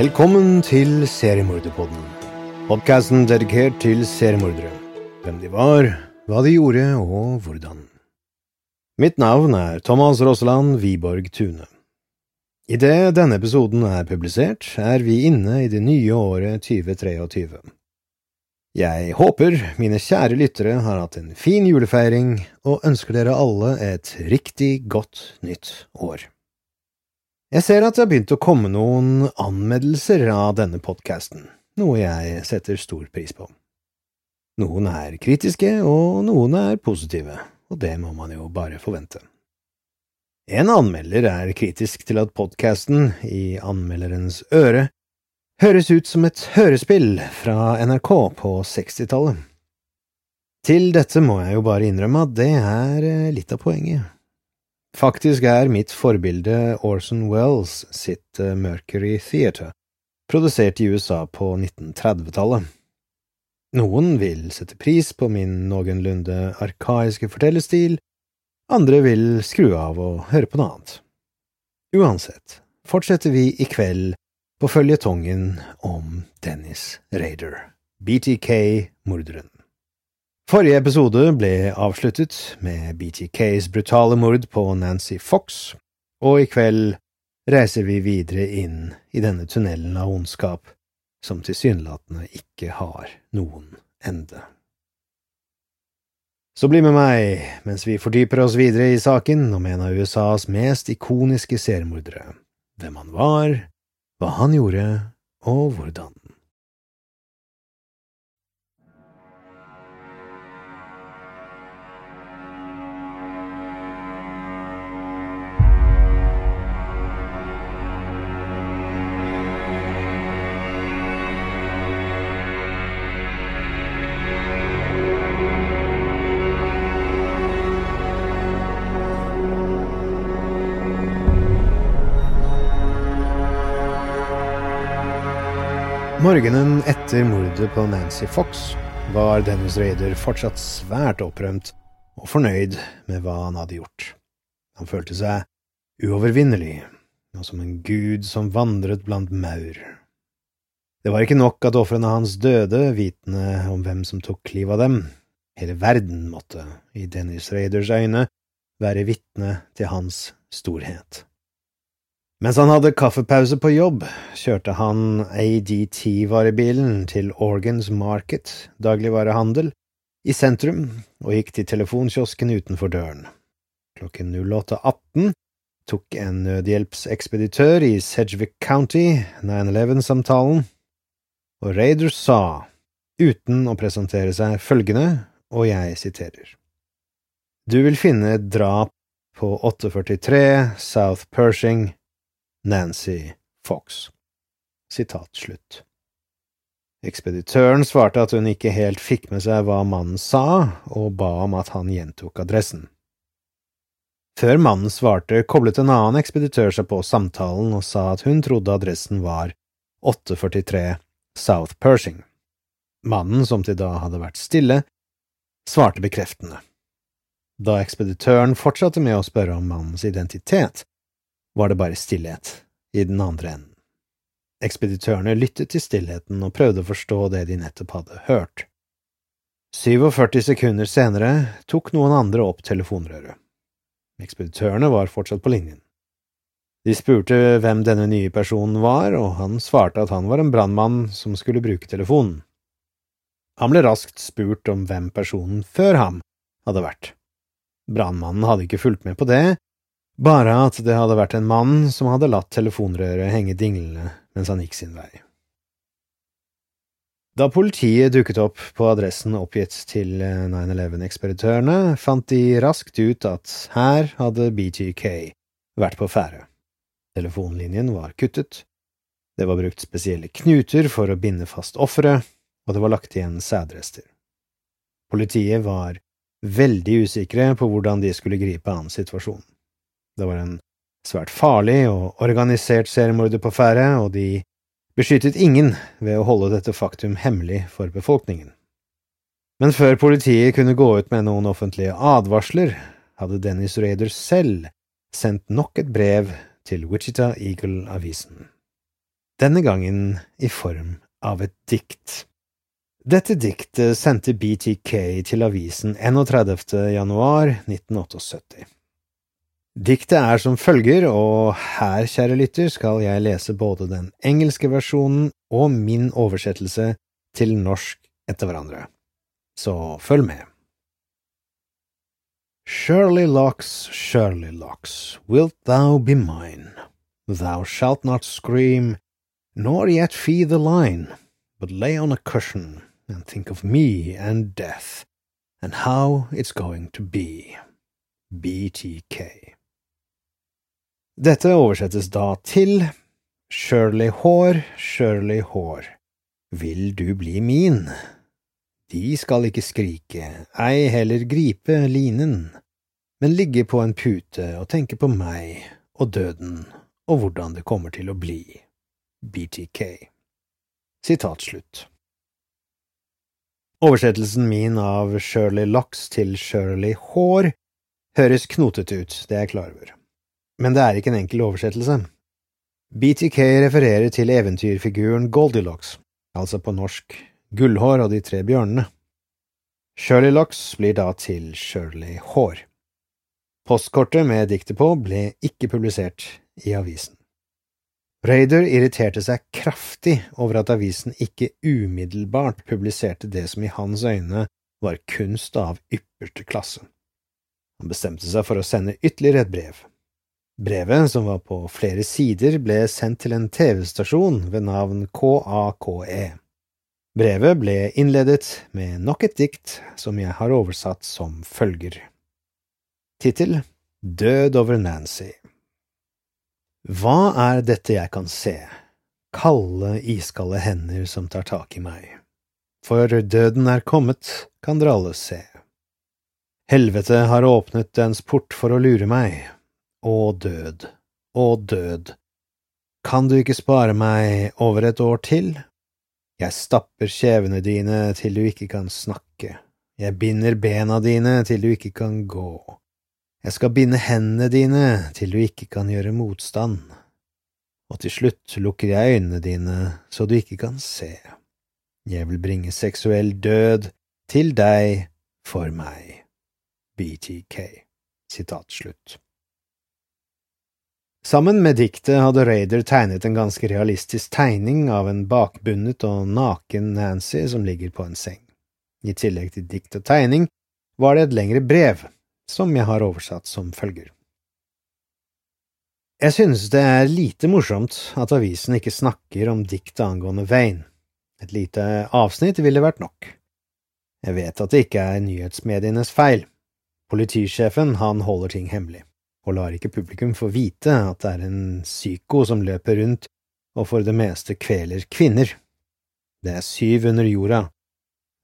Velkommen til Seriemorderpodden. Podkasten dedikert til seriemordere. Hvem de var, hva de gjorde og hvordan. Mitt navn er Thomas Rosseland Wiborg Tune. Idet denne episoden er publisert, er vi inne i det nye året 2023. Jeg håper mine kjære lyttere har hatt en fin julefeiring, og ønsker dere alle et riktig godt nytt år. Jeg ser at det har begynt å komme noen anmeldelser av denne podkasten, noe jeg setter stor pris på. Noen er kritiske, og noen er positive, og det må man jo bare forvente. En anmelder er kritisk til at podkasten, i anmelderens øre, høres ut som et hørespill fra NRK på 60-tallet. Til dette må jeg jo bare innrømme at det er eh, litt av poenget. Faktisk er mitt forbilde Orson Wells sitt uh, Mercury Theatre, produsert i USA på 1930-tallet. Noen vil sette pris på min noenlunde arkaiske fortellerstil, andre vil skru av og høre på noe annet. Uansett fortsetter vi i kveld på føljetongen om Dennis Raider, BTK-morderen. Forrige episode ble avsluttet med BTKs brutale mord på Nancy Fox, og i kveld reiser vi videre inn i denne tunnelen av ondskap som tilsynelatende ikke har noen ende. Så bli med meg mens vi fordyper oss videre i saken om en av USAs mest ikoniske seriemordere, hvem han var, hva han gjorde, og hvordan. Morgenen etter mordet på Nancy Fox var Dennis Raider fortsatt svært opprømt og fornøyd med hva han hadde gjort. Han følte seg uovervinnelig, og som en gud som vandret blant maur. Det var ikke nok at ofrene hans døde, vitende om hvem som tok livet av dem. Hele verden måtte, i Dennis Raiders øyne, være vitne til hans storhet. Mens han hadde kaffepause på jobb, kjørte han ADT-varebilen til Organs Market, dagligvarehandel, i sentrum, og gikk til telefonkiosken utenfor døren. Klokken 08.18 tok en nødhjelpsekspeditør i Sedgwick County 911-samtalen, og Raider sa, uten å presentere seg, følgende, og jeg siterer. Du vil finne et drap på 843 South Pershing Nancy Fox. Sitat slutt. Ekspeditøren svarte at hun ikke helt fikk med seg hva mannen sa, og ba om at han gjentok adressen. Før mannen svarte, koblet en annen ekspeditør seg på samtalen og sa at hun trodde adressen var 843 South Pershing. Mannen, som til da hadde vært stille, svarte bekreftende. Da ekspeditøren fortsatte med å spørre om mannens identitet, var det bare stillhet i den andre enden. Ekspeditørene lyttet til stillheten og prøvde å forstå det de nettopp hadde hørt. 47 sekunder senere tok noen andre opp telefonrøret. Ekspeditørene var fortsatt på linjen. De spurte hvem denne nye personen var, og han svarte at han var en brannmann som skulle bruke telefonen. Han ble raskt spurt om hvem personen før ham hadde vært. Brannmannen hadde ikke fulgt med på det, bare at det hadde vært en mann som hadde latt telefonrøret henge dinglende mens han gikk sin vei. Da politiet dukket opp på adressen oppgitt til 9-11-ekspeditørene, fant de raskt ut at her hadde BTK vært på ferde. Telefonlinjen var kuttet, det var brukt spesielle knuter for å binde fast offeret, og det var lagt igjen sædrester. Politiet var veldig usikre på hvordan de skulle gripe an situasjonen. Det var en svært farlig og organisert seriemorder på ferde, og de beskyttet ingen ved å holde dette faktum hemmelig for befolkningen. Men før politiet kunne gå ut med noen offentlige advarsler, hadde Dennis Raider selv sendt nok et brev til Wichita Eagle-avisen. Denne gangen i form av et dikt. Dette diktet sendte BTK til avisen 31. januar 1978. Diktet er som følger, og her, kjære lytter, skal jeg lese både den engelske versjonen og min oversettelse til norsk etter hverandre. Så følg med. Surely locks, surely locks, wilt thou be mine? Thou shalt not scream, nor yet fee the line, but lay on a cushion and think of me and death, and how it's going to be. BTK. Dette oversettes da til Shirley Hår, Shirley Hår, vil du bli min? De skal ikke skrike, ei heller gripe linen, men ligge på en pute og tenke på meg og døden og hvordan det kommer til å bli. BTK. Sitat slutt. Oversettelsen min av Shirley Locks til Shirley Hår høres knotete ut, det er jeg klar over. Men det er ikke en enkel oversettelse. BTK refererer til eventyrfiguren Goldilocks, altså på norsk Gullhår og de tre bjørnene. Shirley Locks blir da til Shirley Hår. Postkortet med diktet på ble ikke publisert i avisen. Raider irriterte seg kraftig over at avisen ikke umiddelbart publiserte det som i hans øyne var kunst av ypperste klasse. Han bestemte seg for å sende ytterligere et brev. Brevet, som var på flere sider, ble sendt til en TV-stasjon ved navn KAKE. Brevet ble innledet med nok et dikt som jeg har oversatt som følger. Tittel Død over Nancy hva er dette jeg kan se, kalde, iskalde hender som tar tak i meg, for døden er kommet, kan dere alle se. Helvete har åpnet dens port for å lure meg, å død, å død, kan du ikke spare meg over et år til? Jeg stapper kjevene dine til du ikke kan snakke, jeg binder bena dine til du ikke kan gå. Jeg skal binde hendene dine til du ikke kan gjøre motstand, og til slutt lukker jeg øynene dine så du ikke kan se. Jeg vil bringe seksuell død til deg for meg. BTK. Sitat slutt. Sammen med diktet hadde Raider tegnet en ganske realistisk tegning av en bakbundet og naken Nancy som ligger på en seng. I tillegg til dikt og tegning var det et lengre brev som jeg har oversatt som følger. Jeg synes det er lite morsomt at avisen ikke snakker om diktet angående Vein. Et lite avsnitt ville vært nok. Jeg vet at det ikke er nyhetsmedienes feil. Politisjefen, han holder ting hemmelig, og lar ikke publikum få vite at det er en psyko som løper rundt og for det meste kveler kvinner. Det er syv under jorda.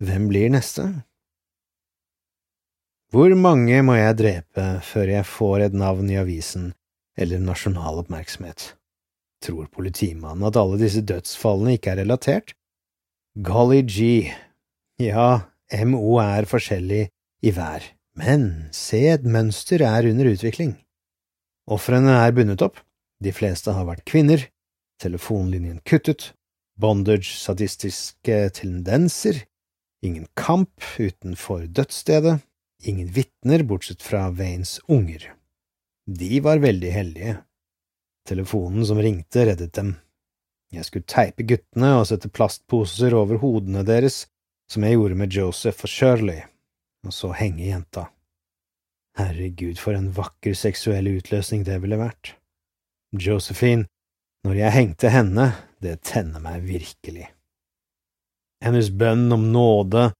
Hvem blir neste? Hvor mange må jeg drepe før jeg får et navn i avisen eller nasjonal oppmerksomhet? Tror politimannen at alle disse dødsfallene ikke er relatert? Golly gee, ja, MO er forskjellig i hver, men se et mønster er under utvikling. Ofrene er bundet opp, de fleste har vært kvinner, telefonlinjen kuttet, bondage sadistiske tendenser, ingen kamp utenfor dødsstedet, ingen vitner bortsett fra Waynes unger. De var veldig heldige. Telefonen som ringte, reddet dem. Jeg skulle teipe guttene og sette plastposer over hodene deres, som jeg gjorde med Joseph og Shirley, og så henge jenta. Herregud, for en vakker seksuell utløsning det ville vært. Josephine, når jeg hengte henne, det tenner meg virkelig. Hennes bønn om nåde,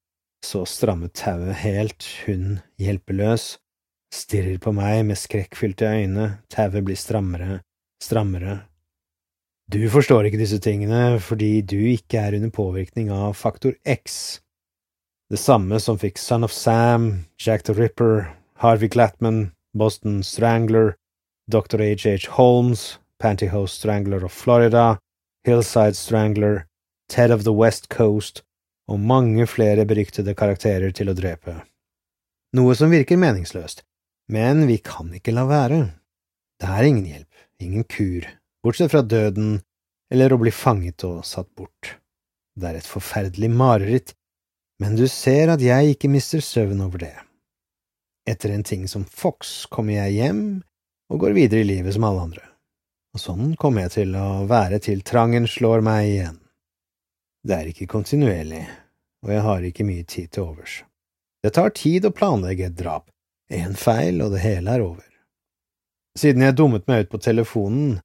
så strammet tauet helt, hun hjelpeløs, stirrer på meg med skrekkfylte øyne, tauet blir strammere, strammere. Du forstår ikke disse tingene fordi du ikke er under påvirkning av faktor X. Det samme som fikk Son of Sam, Jack the Ripper, Harvey Glatman, Boston Strangler, Dr. H.H. Holmes, Pantyhose Strangler of Florida, Hillside Strangler, Ted of the West Coast og mange flere beryktede karakterer til å drepe. Noe som virker meningsløst, men vi kan ikke la være. Det er ingen hjelp, ingen kur, bortsett fra døden eller å bli fanget og satt bort. Det er et forferdelig mareritt, men du ser at jeg ikke mister søvn over det. Etter en ting som Fox kommer jeg hjem og går videre i livet som alle andre, og sånn kommer jeg til å være til trangen slår meg igjen. Det er ikke kontinuerlig, og jeg har ikke mye tid til overs. Det tar tid å planlegge et drap, én feil og det hele er over. Siden jeg dummet meg ut på telefonen,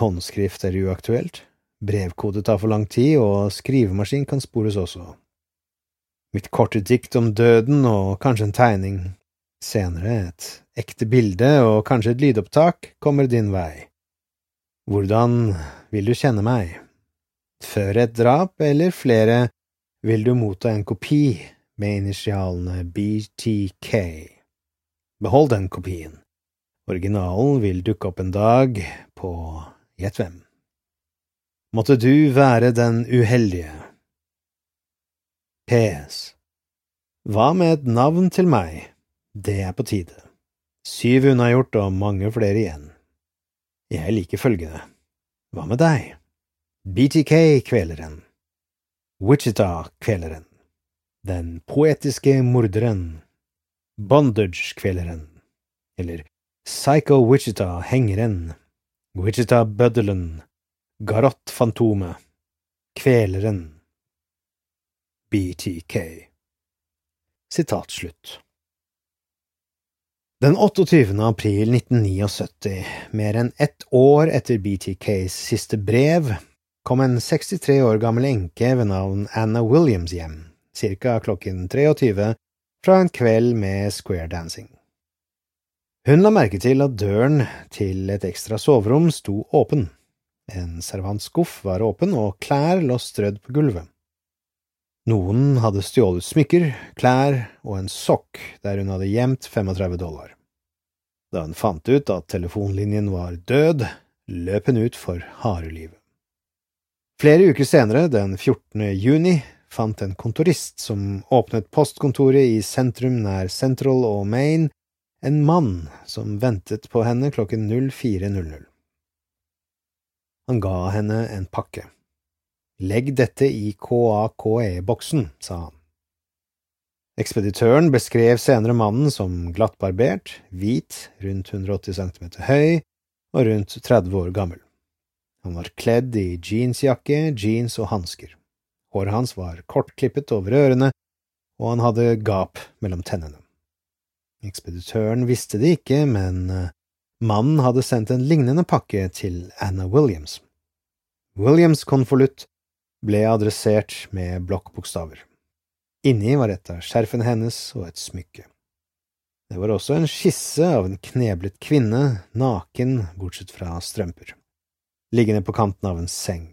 håndskrift er uaktuelt, brevkode tar for lang tid, og skrivemaskin kan spores også. Mitt korte dikt om døden og kanskje en tegning, senere et ekte bilde og kanskje et lydopptak kommer din vei. Hvordan vil du kjenne meg? Før et drap eller flere vil du motta en kopi med initialene BTK. Behold den kopien. Originalen vil dukke opp en dag på gjett hvem. Måtte du være den uheldige. PS. Hva med et navn til meg? Det er på tide. Syv unnagjort og mange flere igjen. Jeg liker følgende. Hva med deg? BTK-kveleren. Wichita-kveleren. Den poetiske morderen. Bondage-kveleren. Eller Psycho Wichita-hengeren. Wichita-bøddelen. Garott-fantomet. Kveleren. BTK. Sitat slutt. Den 28. april 1979, mer enn ett år etter BTKs siste brev, kom en 63 år gammel enke ved navn Anna Williams hjem, cirka klokken 23, fra en kveld med square dancing. Hun la merke til at døren til et ekstra soverom sto åpen. En servantskuff var åpen, og klær lå strødd på gulvet. Noen hadde stjålet smykker, klær og en sokk der hun hadde gjemt 35 dollar. Da hun fant ut at telefonlinjen var død, løp hun ut for harde livet. Flere uker senere, den 14. juni, fant en kontorist som åpnet postkontoret i sentrum nær Central og Maine, en mann som ventet på henne klokken 04.00. Han ga henne en pakke. Legg dette i KAKE-boksen, sa han. Ekspeditøren beskrev senere mannen som glattbarbert, hvit, rundt 180 cm høy og rundt 30 år gammel. Han var kledd i jeansjakke, jeans og hansker. Håret hans var kortklippet over ørene, og han hadde gap mellom tennene. Ekspeditøren visste det ikke, men eh, mannen hadde sendt en lignende pakke til Anna Williams. Williams konvolutt ble adressert med blokkbokstaver. Inni var et av skjerfene hennes og et smykke. Det var også en skisse av en kneblet kvinne, naken bortsett fra strømper, liggende på kanten av en seng.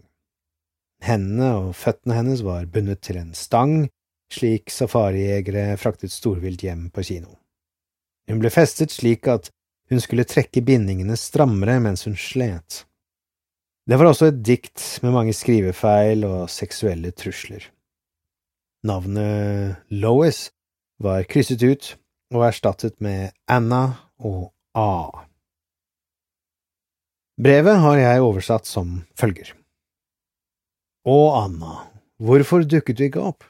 Hendene og føttene hennes var bundet til en stang, slik safarijegere fraktet storvilt hjem på kino. Hun ble festet slik at hun skulle trekke bindingene strammere mens hun slet. Det var også et dikt med mange skrivefeil og seksuelle trusler. Navnet Lois var krysset ut og erstattet med Anna og A. Brevet har jeg oversatt som følger. Å, Anna, hvorfor dukket du ikke opp?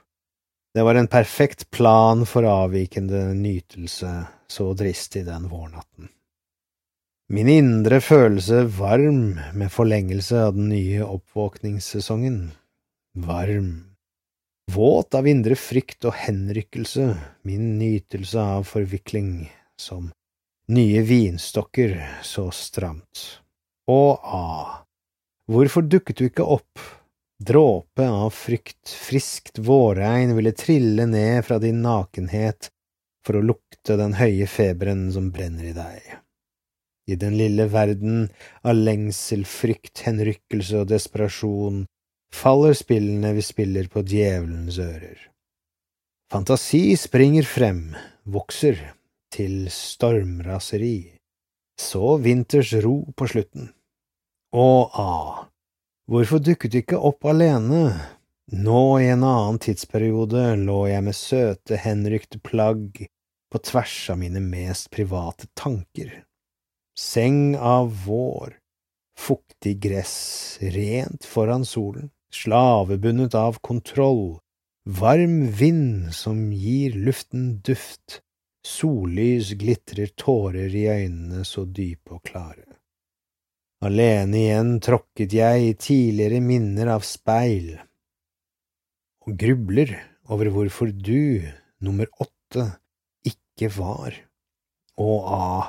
Det var en perfekt plan for avvikende nytelse så dristig den vårnatten. Min indre følelse varm med forlengelse av den nye oppvåkningssesongen. Varm. våt av indre frykt og henrykkelse, min nytelse av forvikling, som nye vinstokker så stramt. Å ah, hvorfor dukket du ikke opp? Dråpe av frykt, friskt vårregn ville trille ned fra din nakenhet for å lukte den høye feberen som brenner i deg. I den lille verden av lengsel, frykt, henrykkelse og desperasjon faller spillene vi spiller på djevelens ører. Fantasi springer frem, vokser, til stormraseri, så vinters ro på slutten. Å ah, hvorfor dukket du ikke opp alene? Nå i en annen tidsperiode lå jeg med søte, henrykte plagg på tvers av mine mest private tanker. Seng av vår, fuktig gress, rent foran solen slavebundet av kontroll, varm vind som gir luften duft, sollys glitrer tårer i øynene så dype og klare. Alene igjen tråkket jeg i tidligere minner av speil, og grubler over hvorfor du, nummer åtte, ikke var. Å ah,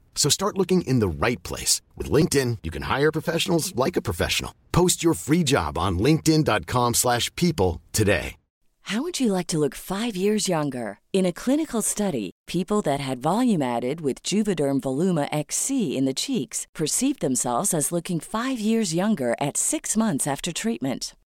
So start looking in the right place. With LinkedIn, you can hire professionals like a professional. Post your free job on linkedin.com slash people today. How would you like to look five years younger? In a clinical study, people that had volume added with Juvederm Voluma XC in the cheeks perceived themselves as looking five years younger at six months after treatment.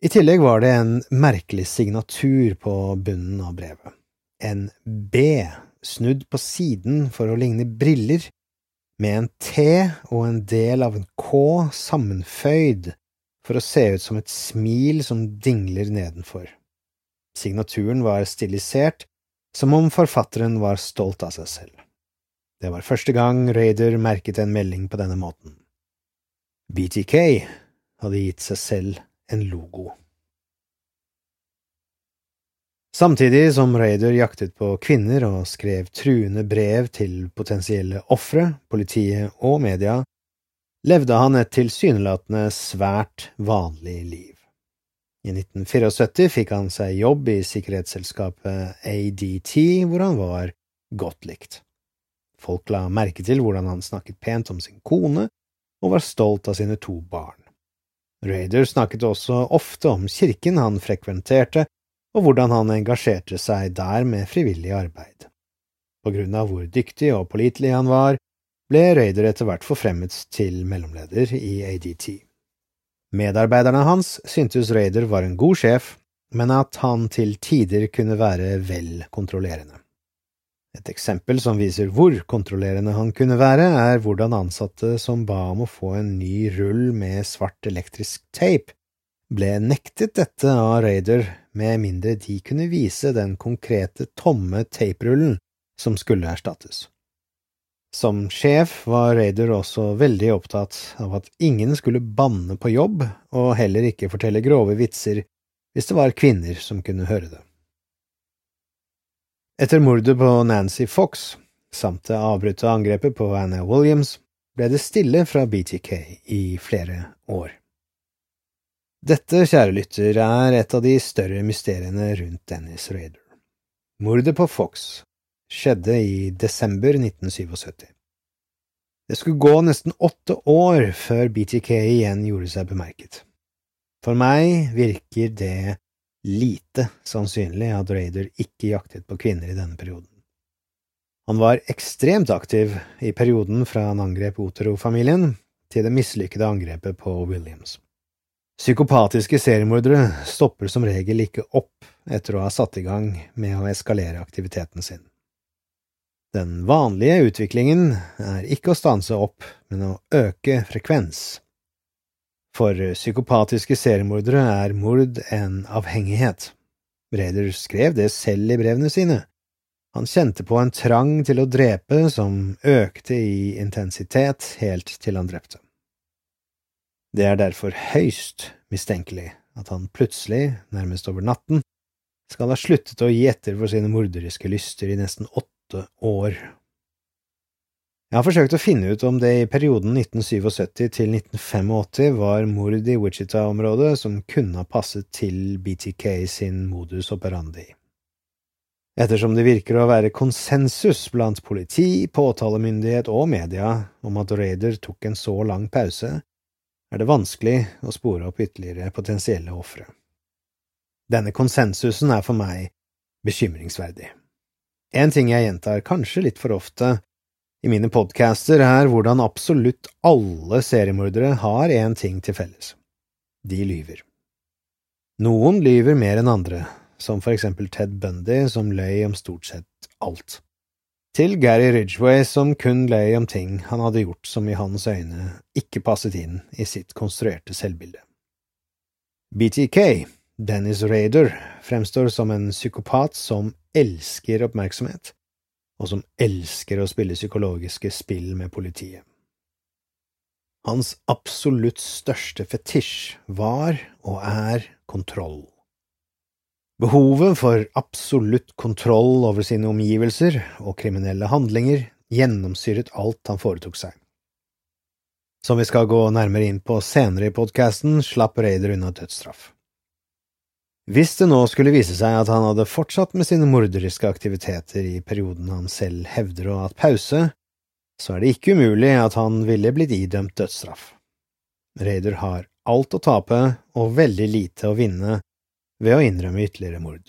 I tillegg var det en merkelig signatur på bunnen av brevet. En B snudd på siden for å ligne briller, med en T og en del av en K sammenføyd for å se ut som et smil som dingler nedenfor. Signaturen var stilisert, som om forfatteren var stolt av seg selv. Det var første gang Raider merket en melding på denne måten. BTK hadde gitt seg selv en logo. Samtidig som Raider jaktet på kvinner og skrev truende brev til potensielle ofre, politiet og media, levde han et tilsynelatende svært vanlig liv. I 1974 fikk han seg jobb i sikkerhetsselskapet ADT, hvor han var godt likt. Folk la merke til hvordan han snakket pent om sin kone, og var stolt av sine to barn. Raider snakket også ofte om kirken han frekventerte, og hvordan han engasjerte seg der med frivillig arbeid. På grunn av hvor dyktig og pålitelig han var, ble Raider etter hvert forfremmet til mellomleder i ADT. Medarbeiderne hans syntes Raider var en god sjef, men at han til tider kunne være vel kontrollerende. Et eksempel som viser hvor kontrollerende han kunne være, er hvordan ansatte som ba om å få en ny rull med svart elektrisk tape, ble nektet dette av Raider med mindre de kunne vise den konkrete tomme taperullen som skulle erstattes. Som sjef var Raider også veldig opptatt av at ingen skulle banne på jobb, og heller ikke fortelle grove vitser hvis det var kvinner som kunne høre det. Etter mordet på Nancy Fox, samt det avbrutte angrepet på Anna Williams, ble det stille fra BTK i flere år. Dette, kjære lytter, er et av de større mysteriene rundt Dennis Raider. Mordet på Fox skjedde i desember 1977. Det skulle gå nesten åtte år før BTK igjen gjorde seg bemerket. For meg virker det lite sannsynlig at Raider ikke jaktet på kvinner i denne perioden. Han var ekstremt aktiv i perioden fra han angrep Otero-familien til det mislykkede angrepet på Williams. Psykopatiske seriemordere stopper som regel ikke opp etter å ha satt i gang med å eskalere aktiviteten sin. Den vanlige utviklingen er ikke å stanse opp, men å øke frekvens. For psykopatiske seriemordere er mord en avhengighet. Breder skrev det selv i brevene sine. Han kjente på en trang til å drepe som økte i intensitet helt til han drepte. Det er derfor høyst mistenkelig at han plutselig, nærmest over natten, skal ha sluttet å gi etter for sine morderiske lyster i nesten åtte år. Jeg har forsøkt å finne ut om det i perioden 1977 til 1985 var mord i Wichita-området som kunne ha passet til BTK sin modus operandi. Ettersom det virker å være konsensus blant politi, påtalemyndighet og media om at Raider tok en så lang pause, er det vanskelig å spore opp ytterligere potensielle ofre. Denne konsensusen er for meg bekymringsverdig. En ting jeg gjentar kanskje litt for ofte, i mine podcaster er hvordan absolutt alle seriemordere har én ting til felles. De lyver. Noen lyver mer enn andre, som for eksempel Ted Bundy, som løy om stort sett alt. Til Gary Ridgway, som kun løy om ting han hadde gjort som i hans øyne ikke passet inn i sitt konstruerte selvbilde. BTK, Dennis Raider, fremstår som en psykopat som elsker oppmerksomhet og som elsker å spille psykologiske spill med politiet. Hans absolutt største fetisj var og er kontroll. Behovet for absolutt kontroll over sine omgivelser og kriminelle handlinger gjennomsyret alt han foretok seg. Som vi skal gå nærmere inn på senere i podkasten, slapp Raider unna dødsstraff. Hvis det nå skulle vise seg at han hadde fortsatt med sine morderiske aktiviteter i perioden han selv hevder å ha hatt pause, så er det ikke umulig at han ville blitt idømt dødsstraff. Raider har alt å tape og veldig lite å vinne ved å innrømme ytterligere mord.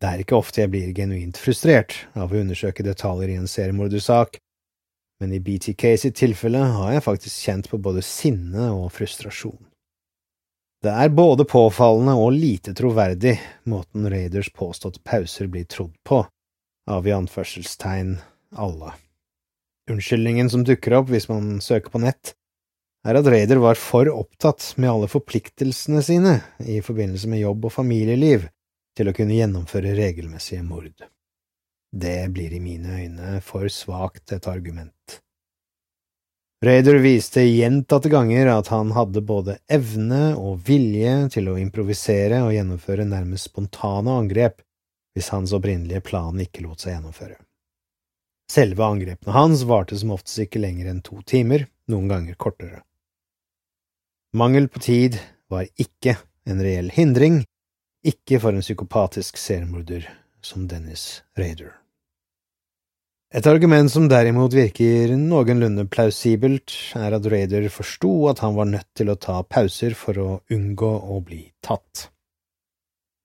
Det er ikke ofte jeg blir genuint frustrert av å undersøke detaljer i en seriemordersak, men i BTK sitt tilfelle har jeg faktisk kjent på både sinne og frustrasjon. Det er både påfallende og lite troverdig måten Raiders påståtte pauser blir trodd på, av i anførselstegn alle. Unnskyldningen som dukker opp hvis man søker på nett, er at Raider var for opptatt med alle forpliktelsene sine i forbindelse med jobb og familieliv til å kunne gjennomføre regelmessige mord. Det blir i mine øyne for svakt et argument. Raider viste gjentatte ganger at han hadde både evne og vilje til å improvisere og gjennomføre nærmest spontane angrep hvis hans opprinnelige plan ikke lot seg gjennomføre. Selve angrepene hans varte som oftest ikke lenger enn to timer, noen ganger kortere. Mangel på tid var ikke en reell hindring, ikke for en psykopatisk seriemorder som Dennis Raider. Et argument som derimot virker noenlunde plausibelt, er at Raider forsto at han var nødt til å ta pauser for å unngå å bli tatt.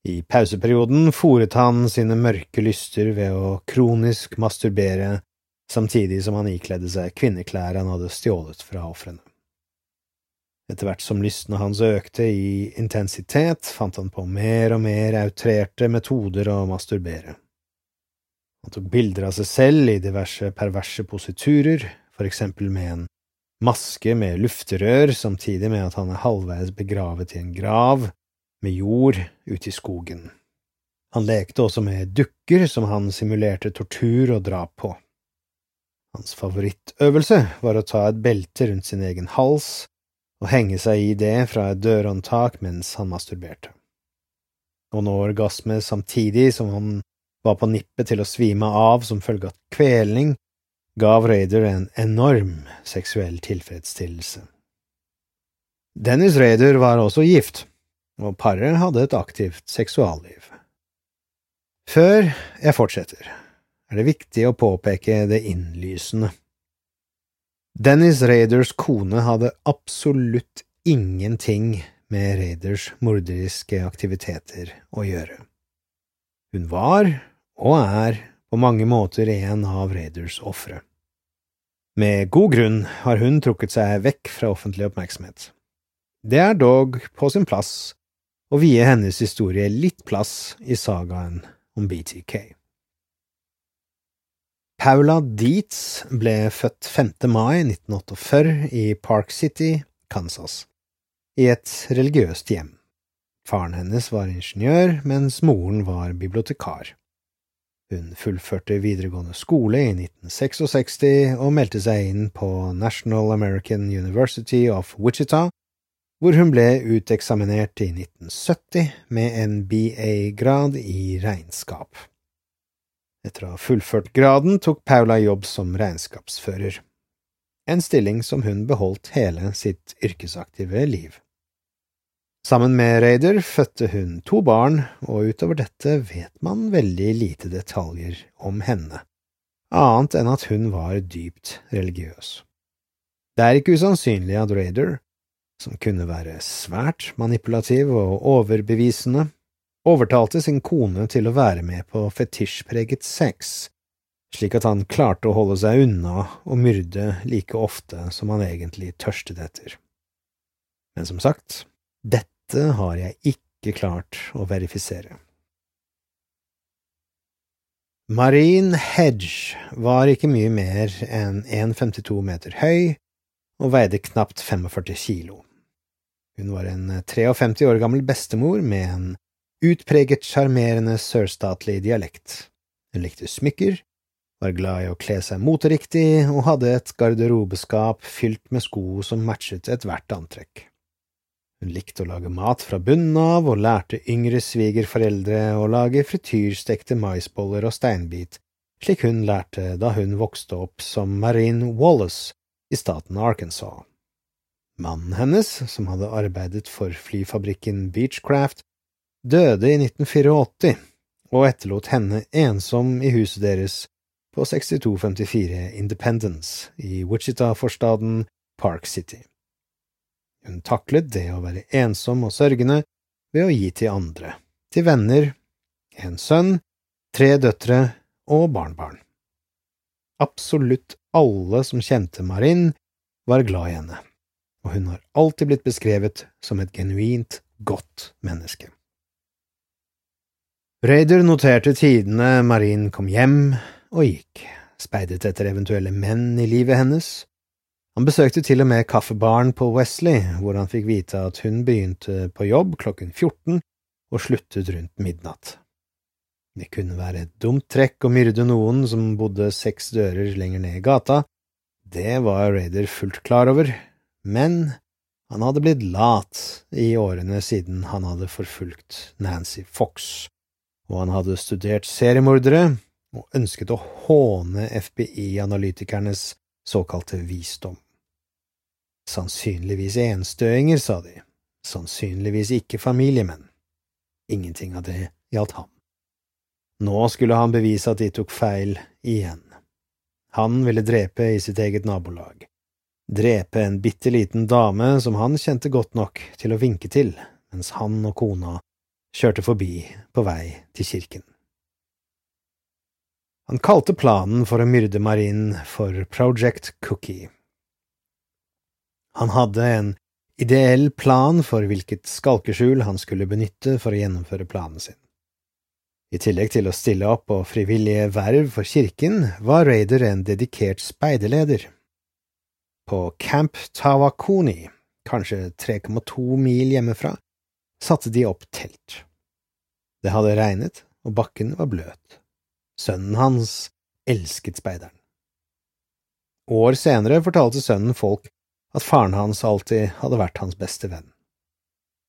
I pauseperioden fòret han sine mørke lyster ved å kronisk masturbere, samtidig som han ikledde seg kvinneklær han hadde stjålet fra ofrene. Etter hvert som lystene hans økte i intensitet, fant han på mer og mer outrerte metoder å masturbere. Han tok bilder av seg selv i diverse perverse positurer, for eksempel med en maske med lufterør, samtidig med at han er halvveis begravet i en grav med jord ute i skogen. Han lekte også med dukker som han simulerte tortur og drap på. Hans favorittøvelse var å ta et belte rundt sin egen hals og henge seg i det fra et dørhåndtak mens han masturberte. Og nå orgasme samtidig som han var på nippet til å svime av som følge av kvelning, gav Raider en enorm seksuell tilfredsstillelse. Dennis Raider var også gift, og paret hadde et aktivt seksualliv. Før jeg fortsetter, er det viktig å påpeke det innlysende. Dennis Raiders kone hadde absolutt ingenting med Raiders morderiske aktiviteter å gjøre. Hun var, og er, på mange måter en av Raiders ofre. Med god grunn har hun trukket seg vekk fra offentlig oppmerksomhet. Det er dog på sin plass å vie hennes historie litt plass i sagaen om BTK. Paula Dietz ble født 5. mai 1948 i Park City, Kansas, i et religiøst hjem. Faren hennes var ingeniør, mens moren var bibliotekar. Hun fullførte videregående skole i 1966 og meldte seg inn på National American University of Wichita, hvor hun ble uteksaminert i 1970 med en BA-grad i regnskap. Etter å ha fullført graden tok Paula jobb som regnskapsfører, en stilling som hun beholdt hele sitt yrkesaktive liv. Sammen med Raider fødte hun to barn, og utover dette vet man veldig lite detaljer om henne, annet enn at hun var dypt religiøs. Det er ikke usannsynlig at Raider, som kunne være svært manipulativ og overbevisende, overtalte sin kone til å være med på fetisjpreget sex, slik at han klarte å holde seg unna og myrde like ofte som han egentlig tørstet etter. Men som sagt, dette har jeg ikke klart å verifisere. Marine Hedge var ikke mye mer enn 1,52 meter høy og veide knapt 45 kilo. Hun var en 53 år gammel bestemor med en utpreget sjarmerende sørstatlig dialekt. Hun likte smykker, var glad i å kle seg moteriktig og hadde et garderobeskap fylt med sko som matchet ethvert antrekk. Hun likte å lage mat fra bunnen av og lærte yngre svigerforeldre å lage frityrstekte maisboller og steinbit, slik hun lærte da hun vokste opp som Marine Wallace i staten Arkansas. Mannen hennes, som hadde arbeidet for flyfabrikken Beechcraft, døde i 1984 og etterlot henne ensom i huset deres på 6254 Independence i Wichita-forstaden Park City. Hun taklet det å være ensom og sørgende ved å gi til andre, til venner, en sønn, tre døtre og barnebarn. Absolutt alle som kjente Marin, var glad i henne, og hun har alltid blitt beskrevet som et genuint godt menneske. Raider noterte tidene Marin kom hjem og gikk, speidet etter eventuelle menn i livet hennes. Han besøkte til og med kaffebaren på Wesley, hvor han fikk vite at hun begynte på jobb klokken 14 og sluttet rundt midnatt. Det kunne være et dumt trekk å myrde noen som bodde seks dører lenger ned i gata, det var Raider fullt klar over, men han hadde blitt lat i årene siden han hadde forfulgt Nancy Fox og han hadde studert seriemordere og ønsket å håne FBI-analytikernes såkalte visdom. Sannsynligvis enstøinger, sa de, sannsynligvis ikke familiemenn. Ingenting av det gjaldt ham. Nå skulle han bevise at de tok feil igjen. Han ville drepe i sitt eget nabolag, drepe en bitte liten dame som han kjente godt nok til å vinke til, mens han og kona kjørte forbi på vei til kirken. Han kalte planen for å myrde Marin for Project Cookie. Han hadde en ideell plan for hvilket skalkeskjul han skulle benytte for å gjennomføre planen sin. I tillegg til å stille opp på frivillige verv for kirken, var Raider en dedikert speiderleder. På Camp Tawakuni, kanskje 3,2 mil hjemmefra, satte de opp telt. Det hadde regnet, og bakken var bløt. Sønnen hans elsket speideren. År senere fortalte sønnen folk at faren hans alltid hadde vært hans beste venn.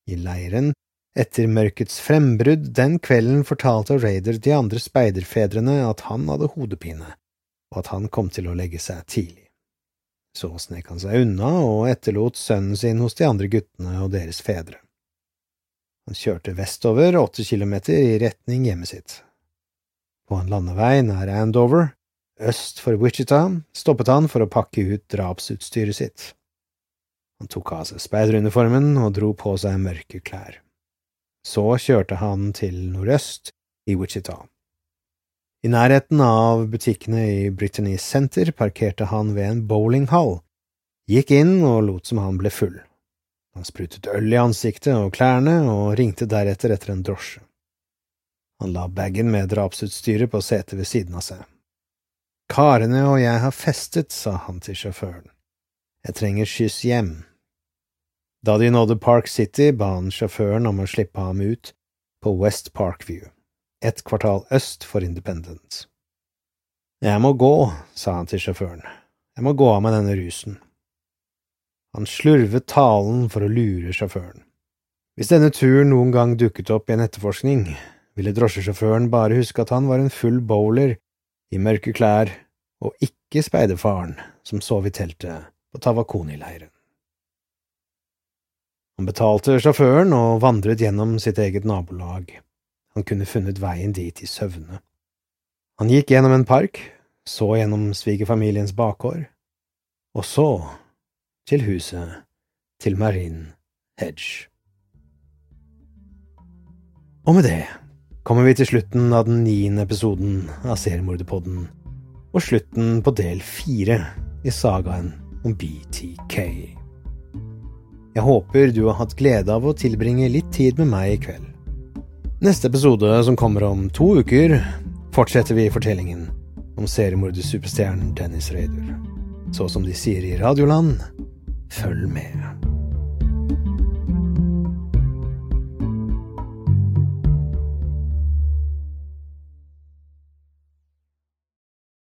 I leiren, etter mørkets frembrudd den kvelden, fortalte Raider de andre speiderfedrene at han hadde hodepine, og at han kom til å legge seg tidlig. Så snek han seg unna og etterlot sønnen sin hos de andre guttene og deres fedre. Han kjørte vestover åtte kilometer i retning hjemmet sitt. På en landevei nær Andover, øst for Wichita, stoppet han for å pakke ut drapsutstyret sitt. Han tok av seg speideruniformen og dro på seg mørke klær. Så kjørte han til nordøst, i Wichita. I nærheten av butikkene i Brittany Center parkerte han ved en bowlinghall, gikk inn og lot som han ble full. Han sprutet øl i ansiktet og klærne og ringte deretter etter en drosje. Han la bagen med drapsutstyret på setet ved siden av seg. Karene og jeg har festet, sa han til sjåføren. Jeg trenger skyss hjem. Da de nådde Park City, ba han sjåføren om å slippe ham ut på West Parkview et kvartal øst for Independence. Jeg må gå, sa han til sjåføren, jeg må gå av med denne rusen. Han slurvet talen for å lure sjåføren. Hvis denne turen noen gang dukket opp i en etterforskning, ville drosjesjåføren bare huske at han var en full bowler i mørke klær og ikke speiderfaren som sov i teltet på Tawakoni-leiren. Han betalte sjåføren og vandret gjennom sitt eget nabolag han kunne funnet veien dit i søvne. Han gikk gjennom en park, så gjennom svigerfamiliens bakgård, og så til huset til Marin Hedge. Og med det kommer vi til slutten av den niende episoden av Seriemorderpodden, og slutten på del fire i sagaen om BTK. Jeg håper du har hatt glede av å tilbringe litt tid med meg i kveld. Neste episode, som kommer om to uker, fortsetter vi fortellingen om seriemordersuperstjernen Dennis Raider. Så som de sier i Radioland, følg med.